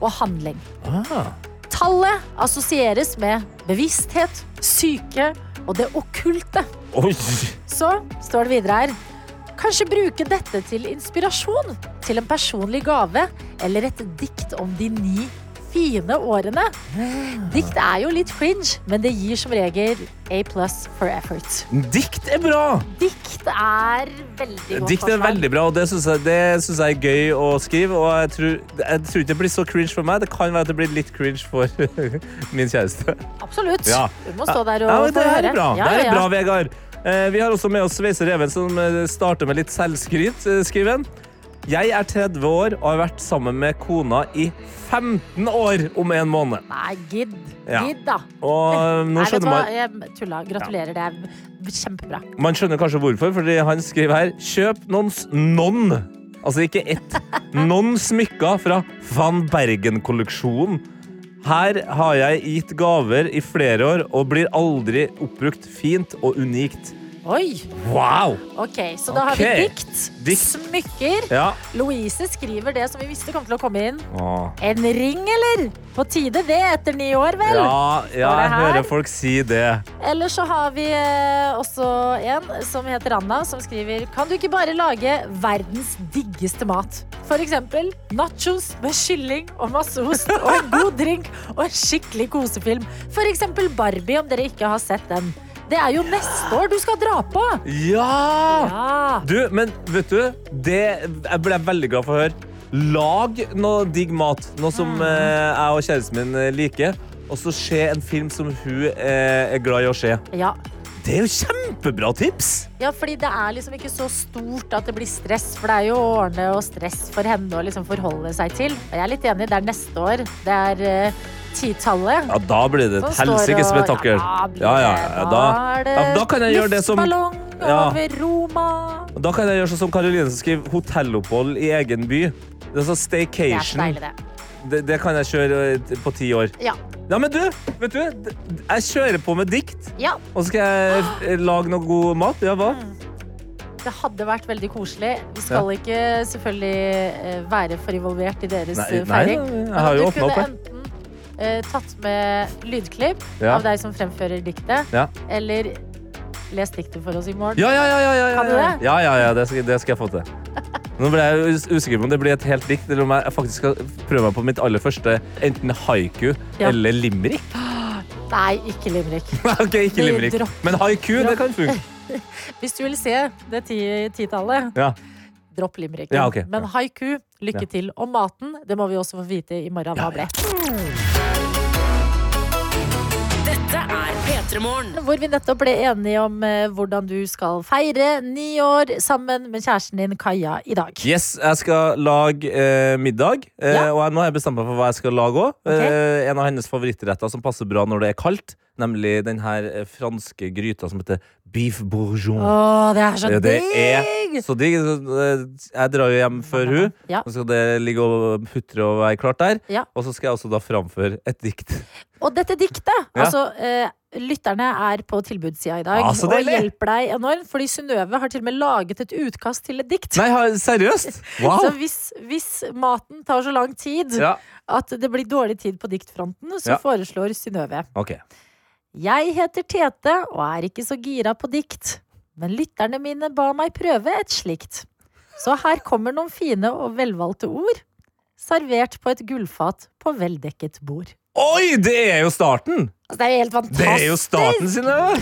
og handling. Ah. Tallet assosieres med bevissthet, syke og det okkulte. Oi. Så står det videre her. Kanskje bruke dette til inspirasjon til en personlig gave eller et dikt om de ni fine årene. Dikt er jo litt cringe, men det gir som regel A pluss for effort. Dikt er bra! Dikt er veldig godt Dikt er veldig bra, og det syns jeg, jeg er gøy å skrive. Og jeg tror, jeg tror ikke det blir så cringe for meg. Det kan være at det blir litt cringe for *laughs* min kjæreste. Absolutt. Ja. Du må stå der og Ja, det her høre. er bra, Ja, det er bra Vegard. Eh, vi har også med oss Sveiser Even, som eh, starter med litt selvskryt. Jeg er 30 år og har vært sammen med kona i 15 år om en måned. Nei, gidd. Ja. Gidd, da. Og nå Nei, skjønner man Jeg tulla. Gratulerer. Det er kjempebra. Man skjønner kanskje hvorfor, fordi han skriver her Kjøp noens non. altså ikke ett, *laughs* noen smykker fra Van Bergen-kolleksjonen. Her har jeg gitt gaver i flere år og blir aldri oppbrukt fint og unikt. Oi. Wow! Ok, så da har Ok. vi dikt, Dikt. smykker. Ja. Louise skriver det som vi visste kom til å komme inn. Åh. En ring, eller? På tide det, etter ni år, vel? Ja, ja, det jeg her? hører folk si det. Eller så har vi eh, også en som heter Anna, som skriver Kan du ikke bare lage verdens diggeste mat? For eksempel nachos med kylling og masse ost og en god drink og en skikkelig kosefilm. For eksempel Barbie, om dere ikke har sett den. Det er jo neste år du skal dra på! Ja! Ja. Du, men vet du, det jeg ble veldig glad for å høre. Lag noe digg mat, noe som eh, jeg og kjæresten min eh, liker. Og så se en film som hun eh, er glad i å se. Ja. Det er jo kjempebra tips! ja, fordi det er liksom ikke så stort at det blir stress. For det er jo årene og stress for henne å liksom forholde seg til. Og jeg er litt enig, det er neste år. Det er uh, titallet. Ja, da blir det et helsikes spetakkel. Ja, Ja, ja, ja, da, ja, da kan jeg gjøre det som Ja. Da kan jeg gjøre sånn som Karoline som skriver hotellopphold i egen by. Det er sånn staycation. Det er deilig, det. Det, det kan jeg kjøre eh, på ti år. Ja. Ja, men du, vet du, jeg kjører på med dikt. ja. Og så skal jeg eh, lage noe god mat. Ja, hva? Det hadde vært veldig koselig. Vi skal ikke selvfølgelig eh, være for involvert i deres Nei, nei, feiring. jeg har jo åpna opp her. Eh, tatt med lydklipp Ja. av deg som fremfører diktet, Ja. eller lest diktet for oss i morgen. Ja, ja, ja, ja, ja, ja. Kan du det? Ja, ja, ja, det skal, det skal jeg få til. Nå ble jeg us- usikker på om det blir et helt dikt, eller om jeg faktisk skal prøve meg på mitt aller første enten haiku Ja. eller limerick. *gasps* Nei, ikke limerick. *laughs* ok, ikke Det- limerick. Men haiku, det kan funke. *laughs* Hvis du vil se det ti- titallet, Ja. dropp limericken. Ja, ok. Men haiku, lykke Ja. til. Og maten, det må vi også få vite i morgen Ja, Hva ble. Hvor vi nettopp ble enige om eh, hvordan du skal feire ni år sammen med kjæresten din Kaja i dag. Yes, jeg skal lage eh, middag, eh, Ja. og jeg, nå har jeg bestemt meg for hva jeg skal lage òg. Okay. Eh, en av hennes favorittretter som passer bra når det er kaldt, nemlig den her eh, franske gryta som heter beef bourgeon. Åh, det er så digg! det er! Så digg. eh, Jeg drar jo hjem før hun. Ja. Så skal det ligge og putre og være klart der. Ja. Og så skal jeg også da framføre et dikt. Og dette diktet, Ja. altså eh, Lytterne er på tilbudssida i dag Ah, og hjelper deg enormt. Fordi Synnøve har til og med laget et utkast til et dikt. Nei, seriøst? seriøst? *laughs* Så hvis, hvis maten tar så lang tid at det blir dårlig tid på diktfronten, så foreslår Synnøve ok. Jeg heter Tete og er ikke så gira på dikt, men lytterne mine ba meg prøve et slikt. Så her kommer noen fine og velvalgte ord, servert på et gullfat på veldekket bord. Oi, det er jo starten! Altså, det er jo helt fantastisk! Det er jo starten, Synnøve!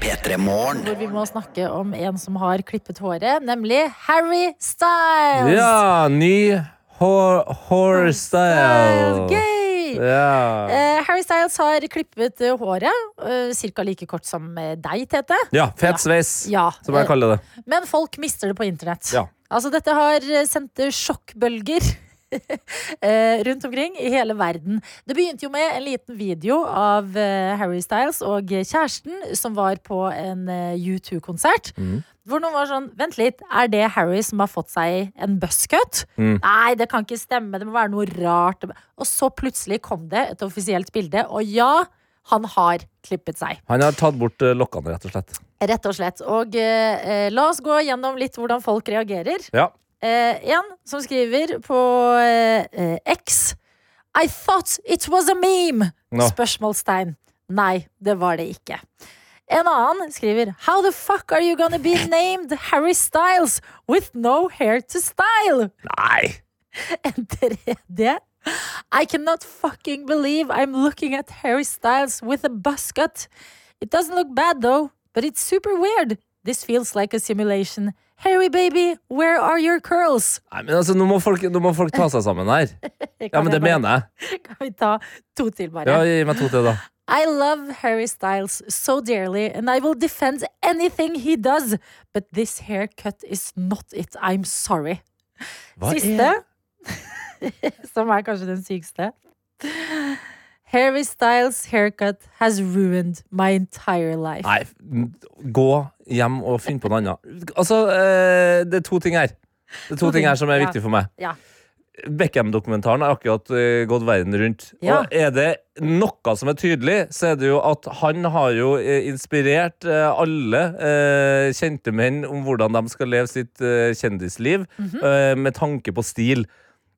P3 Morgen. Hvor vi må snakke om en som har klippet håret, nemlig Harry Styles. Ja, ny hår, hårstyle. Gøy! Eh, Harry Styles har klippet eh, håret, uh, ca. like kort som eh, deg, Tete. ja, fet sveis, Ja, som jeg eh, kaller det. Men folk mister det på internett. Ja. Altså, dette har eh, sendt sjokkbølger eh, *laughs* rundt omkring i hele verden. Det begynte jo med en liten video av eh, Harry Styles og kjæresten som var på en eh, U2-konsert. Mm. Hvor noen var sånn Vent litt, er det Harry som har fått seg en buzzcut? Mm. Nei, det kan ikke stemme. Det må være noe rart. Og så plutselig kom det et offisielt bilde, og ja, han har klippet seg. Han har tatt bort eh, lokkene, rett og slett. Rett og slett. Og eh, eh, la oss gå gjennom litt hvordan folk reagerer. Ja. Eh, en som skriver på eh, eh, X I thought it was a meme! No. Spørsmålstegn. Nei, det var det ikke. En annen skriver How the fuck are you gonna be named Harry Styles with no hair to style? Nei! *laughs* En tredje I cannot fucking believe I'm looking at Harry Styles with a buzz cut. It doesn't look bad though, but it's super weird. This feels like a simulation. Harry baby, where are your curls? Nei, men altså, nå må, folk, nå må folk ta seg sammen her. *laughs* Ja, men det mener jeg. Kan vi ta to til, bare? Ja, Gi meg to til, da. I love Harry Styles so dearly, and I will defend anything he does, but this haircut is not it. I'm sorry. Hva Siste, er *laughs* som er kanskje den sykeste. Harry Styles' haircut has ruined my entire life. Nei, gå hjem og finne på noe annet. Altså, eh, det er to ting her. Det er to To ting ting, her som er ja. viktig for meg. Ja. Beckham-dokumentaren har akkurat uh, gått verden rundt. Ja. Og er det noe som er tydelig, så er det jo at han har jo eh, inspirert uh, alle uh, kjente menn om hvordan de skal leve sitt kjendisliv Mhm. eh, med tanke på stil.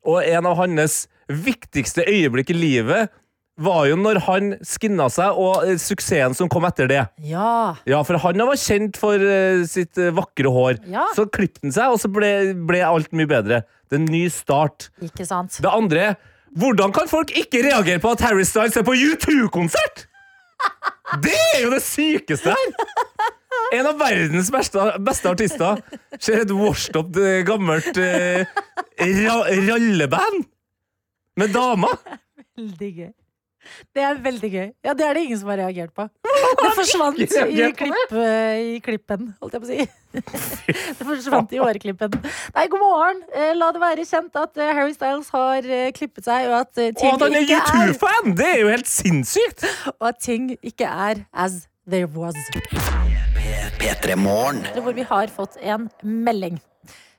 Og en av hans viktigste øyeblikk i livet var jo når han skinna seg, og eh, suksessen som kom etter det. Ja. Ja, for han var kjent for eh, sitt eh, vakre hår. Ja. Så klippet han seg, og så ble, ble alt mye bedre. Det er en ny start. Ikke sant? Det andre Hvordan kan folk ikke reagere på at Harry Styles er på U2-konsert?! Det er jo det sykeste her! En av verdens beste, beste artister ser et washed up eh, gammelt eh, ra ralleband med damer. Veldig gøy. Det er veldig gøy. Ja, Det er det ingen som har reagert på. Det forsvant i, klipp, i klippen, holdt jeg på å si. *laughs* Det forsvant i åreklippen. Nei, god morgen. Eh, La det være kjent at eh, Harry Styles har eh, klippet seg, og at eh, ting at han er ikke er, U2-fan! Det er jo helt sinnssykt! og at ting ikke er as there was. Hvor vi har fått en melding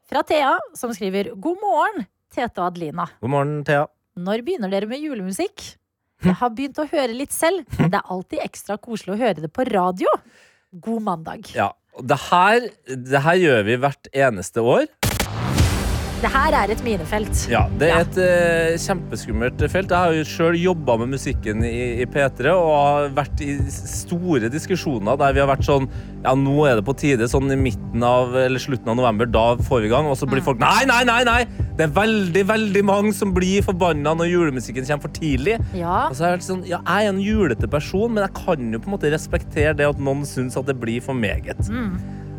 fra Thea, som skriver God morgen, Tete og Adelina. God morgen, Thea. Når begynner dere med julemusikk? Jeg har begynt å høre litt selv, men det er alltid ekstra koselig å høre det på radio. God mandag. Ja, det her, det her gjør vi hvert eneste år. Det her er et minefelt. Ja, Det er et eh, kjempeskummelt felt. Jeg har jo sjøl jobba med musikken i, i P3 og har vært i store diskusjoner der vi har vært sånn Ja, nå er det på tide, sånn i midten av eller slutten av november, da får vi i gang. Og så blir folk Nei, nei, nei! nei Det er veldig, veldig mange som blir forbanna når julemusikken kommer for tidlig. Ja, Og så har jeg vært sånn, ja, Jeg er en julete person, men jeg kan jo på en måte respektere det at noen syns at det blir for meget.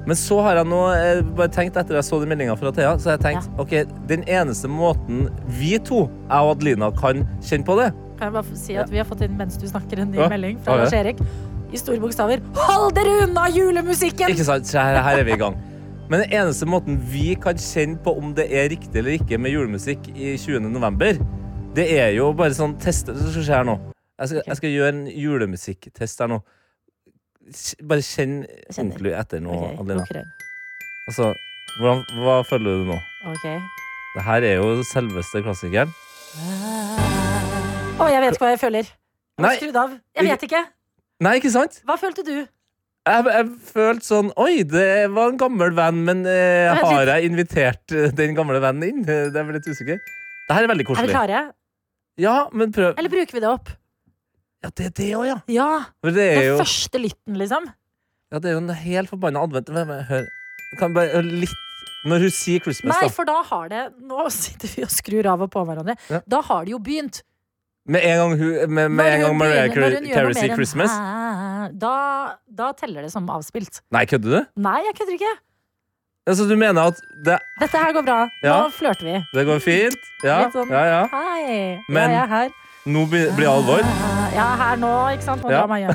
Men så har jeg nå eh, bare tenkt etter jeg så den meldinga fra Thea, så har jeg tenkt ok, den eneste måten vi to, jeg og Adelina, kan kjenne på det kan jeg bare si at vi har fått inn mens du snakker en ny Ja. melding fra Ja, ja. Lars Erik. I store bokstaver. Hold dere unna julemusikken! Ikke sant? Så her, her er vi i gang. Men den eneste måten vi kan kjenne på om det er riktig eller ikke med julemusikk i 20. november, det er jo bare sånn teste Det skal skje her nå. Jeg skal, jeg skal gjøre en julemusikktest her nå. Bare kjenn ordentlig etter nå, okay, Adelina. Altså, hvordan, hva føler du nå? Ok. Det her er jo selveste klassikeren. Å, jeg vet ikke hva jeg føler. Nei. Skrudd av. Jeg vet ikke. Nei, ikke sant? Hva følte du? Jeg, jeg følte sånn Oi, det var en gammel venn, men eh, har jeg invitert eh, den gamle vennen inn? *laughs* Det er vel litt usikker. Det her er veldig koselig. Er vi klare? Ja, men prøv. Eller bruker vi det opp? Ja, det er det òg, ja. Ja. Det er Den jo, første lytten, liksom. ja, det er jo en helt forbanna advent. Vent, vent, Hør. Kan bare hør litt Når hun sier Christmas, Nei, da. for da har det Nå sitter vi og skrur av og på hverandre. Ja. Da har det jo begynt. Med en gang, hun, med, med Når en gang hun Mariah begynner- når hun gjør noe Carey sier mer enn Christmas. hæ, Da, da teller det som avspilt. Nei, kødder du? Nei, jeg kødder ikke. Altså, du mener at det, Dette her går bra. Nå flørter vi. det går fint? Ja, Litt sånn, ja, ja. Hei, Men- jeg er her. Nå blir blir det alvor. Ja, her nå, ikke sant? Nå Ja. drar meg *laughs* hjem.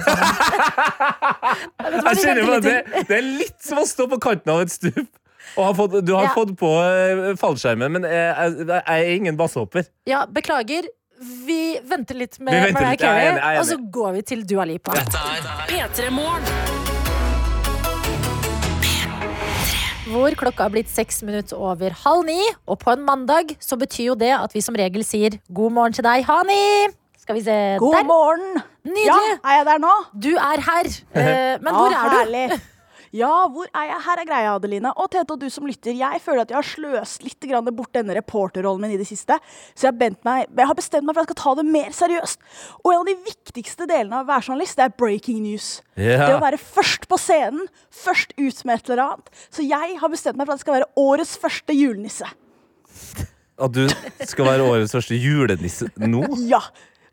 Jeg kjenner venter det, det er litt som å stå på kanten av et stup. Og har fått, du har Ja. fått på eh, fallskjermen, men jeg, jeg, jeg er ingen basshopper. Ja, beklager. Vi venter litt med venter Mariah er Carey, er og så går vi til Dua Lipa. P3 Morgen. Hvor klokka har blitt seks minutter over halv ni. Og på en mandag så betyr jo det at vi som regel sier god morgen til deg, Hani. Skal vi se God der. morgen! Ja, er jeg der nå? Du er her. Eh, men hvor er er du? Ja, hvor er jeg? Her er greia, Adeline. Og Tete og du som lytter. Jeg føler at jeg har sløst litt grann bort denne reporterrollen min i det siste. Så jeg meg, jeg har bestemt meg for at jeg skal ta det mer seriøst. Og en av de viktigste delene av å være journalist, det er breaking news. Det å være først på scenen, først ut med et eller annet. Så jeg har bestemt meg for at det skal være årets første julenisse. At du skal være årets første julenisse nå? Ja.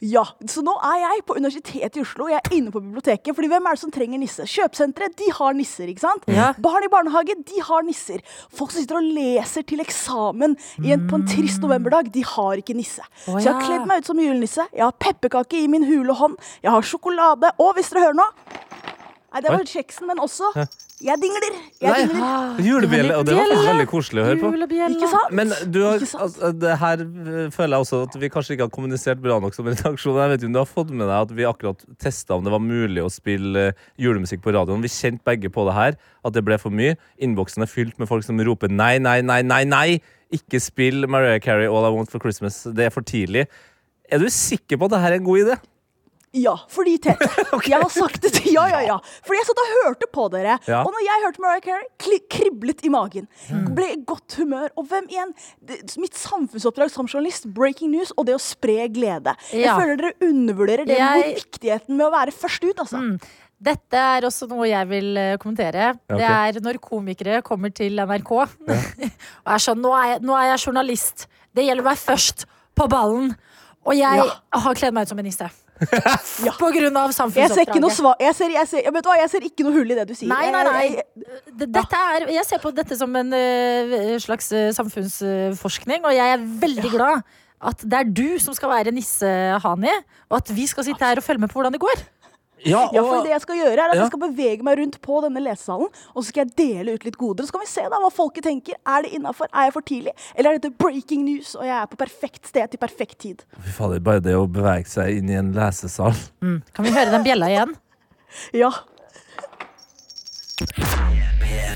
Ja, så nå er jeg på Universitetet i Oslo, jeg er inne på biblioteket. Fordi hvem er det som trenger nisse? Kjøpesentre, de har nisser, ikke sant? Ja. Barn i barnehage, de har nisser. Folk som sitter og leser til eksamen i en, på en trist novemberdag, de har ikke nisse. Å, Så jeg har ja. kledd meg ut som julenisse. Jeg har pepperkake i min hule hånd. Jeg har sjokolade. Og hvis dere hører nå Nei, det var kjeksen, men også Jeg dingler. Jeg dingler. Julebjelle. Og det var faktisk veldig koselig å høre på. Ikke sant? Men du har, Ikke sant? altså, det her øh, føler jeg også at vi kanskje ikke har kommunisert bra nok som redaksjon. Jeg vet ikke om du har fått med deg at vi akkurat testa om det var mulig å spille øh, julemusikk på radioen. Vi kjente begge på det her, at det ble for mye. Innboksen er fylt med folk som roper nei, nei, nei, nei, nei. Ikke spill Mariah Carey All I Want for Christmas. Det er for tidlig. Er du sikker på at det her er en god idé? Ja, fordi Tete. *laughs* Jeg har sagt det til Ja, ja, ja. Fordi jeg satt og hørte på dere. Ja. Og når jeg hørte Mariah Carey, kriblet i magen. Ble i godt humør. Og hvem igjen? Det, mitt samfunnsoppdrag som journalist, breaking news, og det å spre glede. Jeg føler dere undervurderer det Jeg- viktigheten med å være først ut, altså. Dette er også noe jeg vil eh, kommentere. Okay. Det er når komikere kommer til NRK *laughs* og er sånn nå er, jeg, 'Nå er jeg journalist. Det gjelder å være først på ballen.' Og jeg Ja. har kledd meg ut som en nisse. På grunn av Jeg ser ikke noe samfunnsoppdraget. svar jeg ser, jeg, ser, hva, jeg ser ikke noe hull i det du sier. Nei, nei, nei. Dette er, jeg ser på dette som en uh, slags uh, samfunnsforskning, og jeg er veldig glad at det er du som skal være nisse-Hani, og at vi skal sitte her og følge med på hvordan det går. Ja, Ja, for det jeg skal gjøre er at Ja. jeg skal bevege meg rundt på denne lesesalen, og så skal jeg dele ut litt goder. Så kan vi se da hva folket tenker. Er det innafor? Er jeg for tidlig? Eller er dette breaking news, og jeg er på perfekt sted til perfekt tid? fy fader, bare det å bevege seg inn i en lesesal. Kan vi høre den bjella igjen? *laughs* Ja.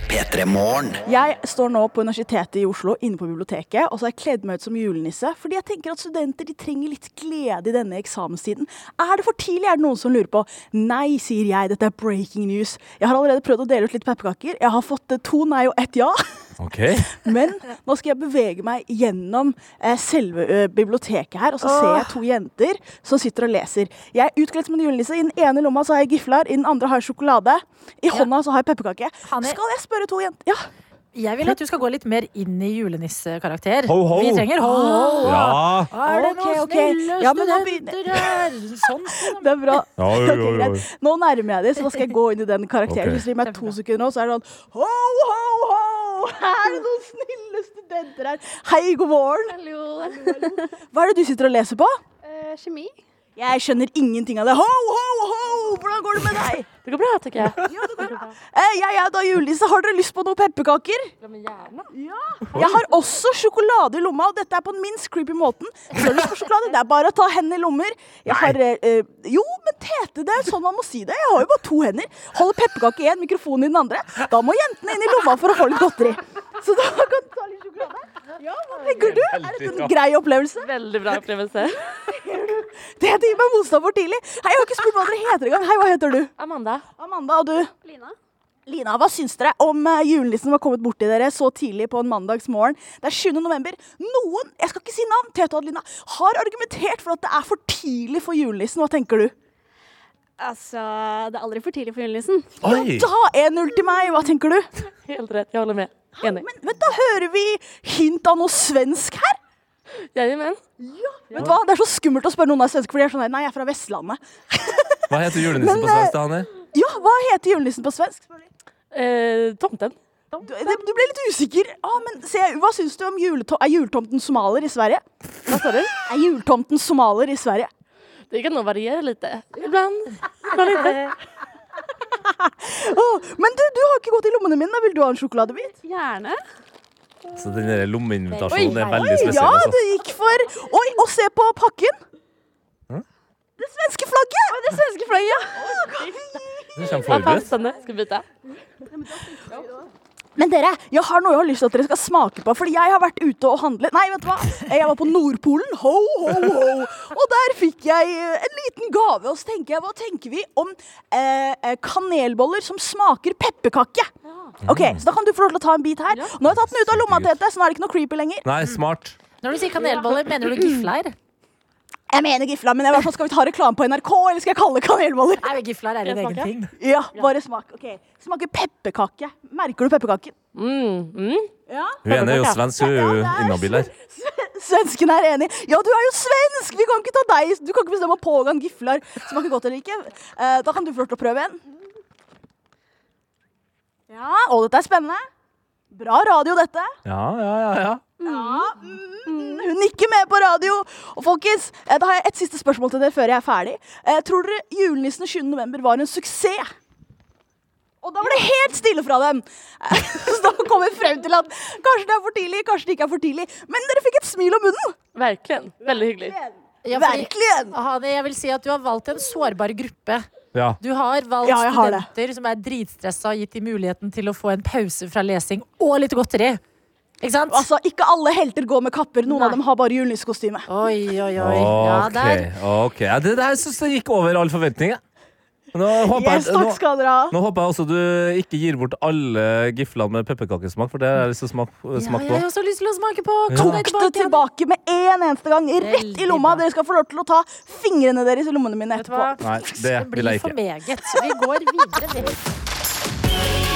P3 Morgen. Jeg står nå på Universitetet i Oslo, inne på biblioteket, og så har jeg kledd meg ut som julenisse, fordi jeg tenker at studenter de trenger litt glede i denne eksamenstiden. Er det for tidlig, er det noen som lurer på? Nei, sier jeg, dette er breaking news. Jeg har allerede prøvd å dele ut litt pepperkaker. Jeg har fått eh, to nei og ett ja. *laughs* Ok. *laughs* Men nå skal jeg bevege meg gjennom eh, selve ø, biblioteket her, og så ser jeg to jenter som sitter og leser. Jeg er utkledd som en julenisse. I den ene lomma så har jeg gifler, i den andre har jeg sjokolade. I hånda så har jeg pepperkake. Skal jeg spørre to jenter? Ja. Jeg vil at du skal gå litt mer inn i julenissekarakter. Vi trenger ho, ho. Ja. Er det noen ok. snille Ja, men nå begynner- studenter her? Sånn. Det er bra. Ja, oi, oi, oi. Nå nærmer jeg det, så da skal jeg gå inn i den karakteren. Okay. Hvis du gir meg to sekunder nå, så er det sånn ho, ho, ho! Er det noen snille studenter her? Hei, god morgen. Hallo. Hva er det du sitter og leser på? Uh, kjemi? Jeg skjønner ingenting av det. Ho, ho, ho! Hvordan går det med deg? *laughs* Det går bra, tycker jag. Eh, jeg er da julenisse. Har dere lyst på noen pepperkaker? Ja, men gärna. Jeg har også sjokolade i lomma, og dette er på den minst creepy måten. Du lyst på sjokolade, det er bare å ta hendene i lommer. Jeg har, eh, eh, jo, men Tete, det er sånn man må si det. Jeg har jo bare to hender. Holder pepperkake i en, mikrofonen i den andre. Da må jentene inn i lomma for å få litt godteri. Så da kan du ta litt sjokolade. Ja, hva tenker du? Er dette en grei opplevelse? Veldig bra opplevelse. *laughs* Det heter Gi meg motstand for tidlig. Hei, jeg har ikke spurt hva dere heter engang. Hei, hva heter du? Amanda. Amanda, og du? Lina. Lina, hva syns dere om uh, julenissen som har kommet borti dere så tidlig på en mandagsmorgen? Det er 7. november. Noen, jeg skal ikke si navn, Tete og Adelina, har argumentert for at det er for tidlig for julenissen. Hva tenker du? Altså, det er aldri for tidlig for julenissen. Oi! da 1-0 til meg, hva tenker du? Helt rett. Jeg holder med. Enig. Men men Da hører vi hint av noe svensk her. Jajamän. Vet du hva? Det er så skummelt å spørre noen av svensk, for de er sånn Nei, jeg er fra Vestlandet. *laughs* Hva heter julenissen på svensk? da, Hanne? Ja, hva heter julenissen på svensk? Eh, tomten. Du, du ble litt usikker. Ah, men se, Hva syns du om juleto er jultomten somalier i Sverige? Hva sa du? Er jultomten somalier i Sverige? Det kan nå variere litt. Iblant. Ibland *laughs* Åh, men du, du har ikke gått i lommene mine. Vil du ha en sjokoladebit? Gjerne. Så den der lommeinvitasjonen er veldig spesiell. ja, Altså. du gikk for Oi, og se på pakken! Hm? Det svenske flagget! Det svenske flagget, ja. Oh, det kommer forberedt. Skal vi byta? Men dere, jeg har noe jeg har lyst til at dere skal smake på. Fordi jeg har vært ute og handlet Nei, vet du hva? Jeg var på Nordpolen. Ho, ho, ho. Og der fikk jeg eh, en liten gave. Og så tenker jeg, hva tenker vi om eh, eh, kanelboller som smaker pepperkake? Ok, Så da kan du få lov til å ta en bit her. Nå har jeg tatt den ut av lomma, Tete, så nå er det ikke noe creepy lenger. Nei, smart. Når du sier kanelboller, mener du gifler? Jeg mener gifla, men jeg var sånn, skal vi ta reklame på NRK, eller skal jeg kalle det kanelboller? Nei, gifler er en egen ting. Ja, bare smak. Ok, Smaker pepperkake. Merker du pepperkaken? Mm, mm. Ja. Hun ene er jo svensk, hun er jo inhabil her. Svensken er enig. Ja, du er jo svensk! Vi kan ikke ta deg Du kan ikke bestemme å pågå en gifler smaker godt eller ikke. Eh, da kan du få lov til å prøve en. Ja, og dette er spennende. Bra radio, dette. Ja, ja, ja. ja. Ja, mm, hun nikker med på radio. Og folkens, eh, da har jeg et siste spørsmål til dere før jeg er ferdig. Eh, tror dere julenissen 7. november var en suksess? Og da var det helt stille fra dem. Eh, *laughs* Så da kom vi frem til at kanskje det er for tidlig, kanskje det ikke er for tidlig. Men dere fikk et smil om munnen. Verkligen. Veldig hyggelig. Ja, fordi- Verkligen. Jeg vil si at du har valgt en sårbar gruppe. ja. Du har valgt Ja, har studenter det. som er dritstressa og gitt dem muligheten til å få en pause fra lesing og litt godteri. Ikke sant? Altså, Ikke alle helter går med kapper. Noen Nei. av dem har bare julenissekostyme. Oi, oi, oi. Ja, Ok, der. ok. Ja, det der syns jeg gikk over all forventning. jeg. Nå håper, Yes, jeg, takk nå, skal dere ha. nå håper jeg også du ikke gir bort alle giflene med pepperkakesmak, for det har jeg lyst til å smake, Ja, smake jeg har også lyst til å smake på. Kom deg Tok det tilbake. tilbake med en eneste gang. Rett i Veldig lomma. bra. Dere skal få lov til å ta fingrene deres i lommene mine Vet du etterpå. hva? Nei, det vil blir jeg for ikke. meget. Så vi går videre.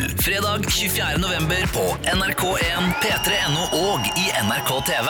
Fredag 24. november på NRK1, P3.no og i NRK TV.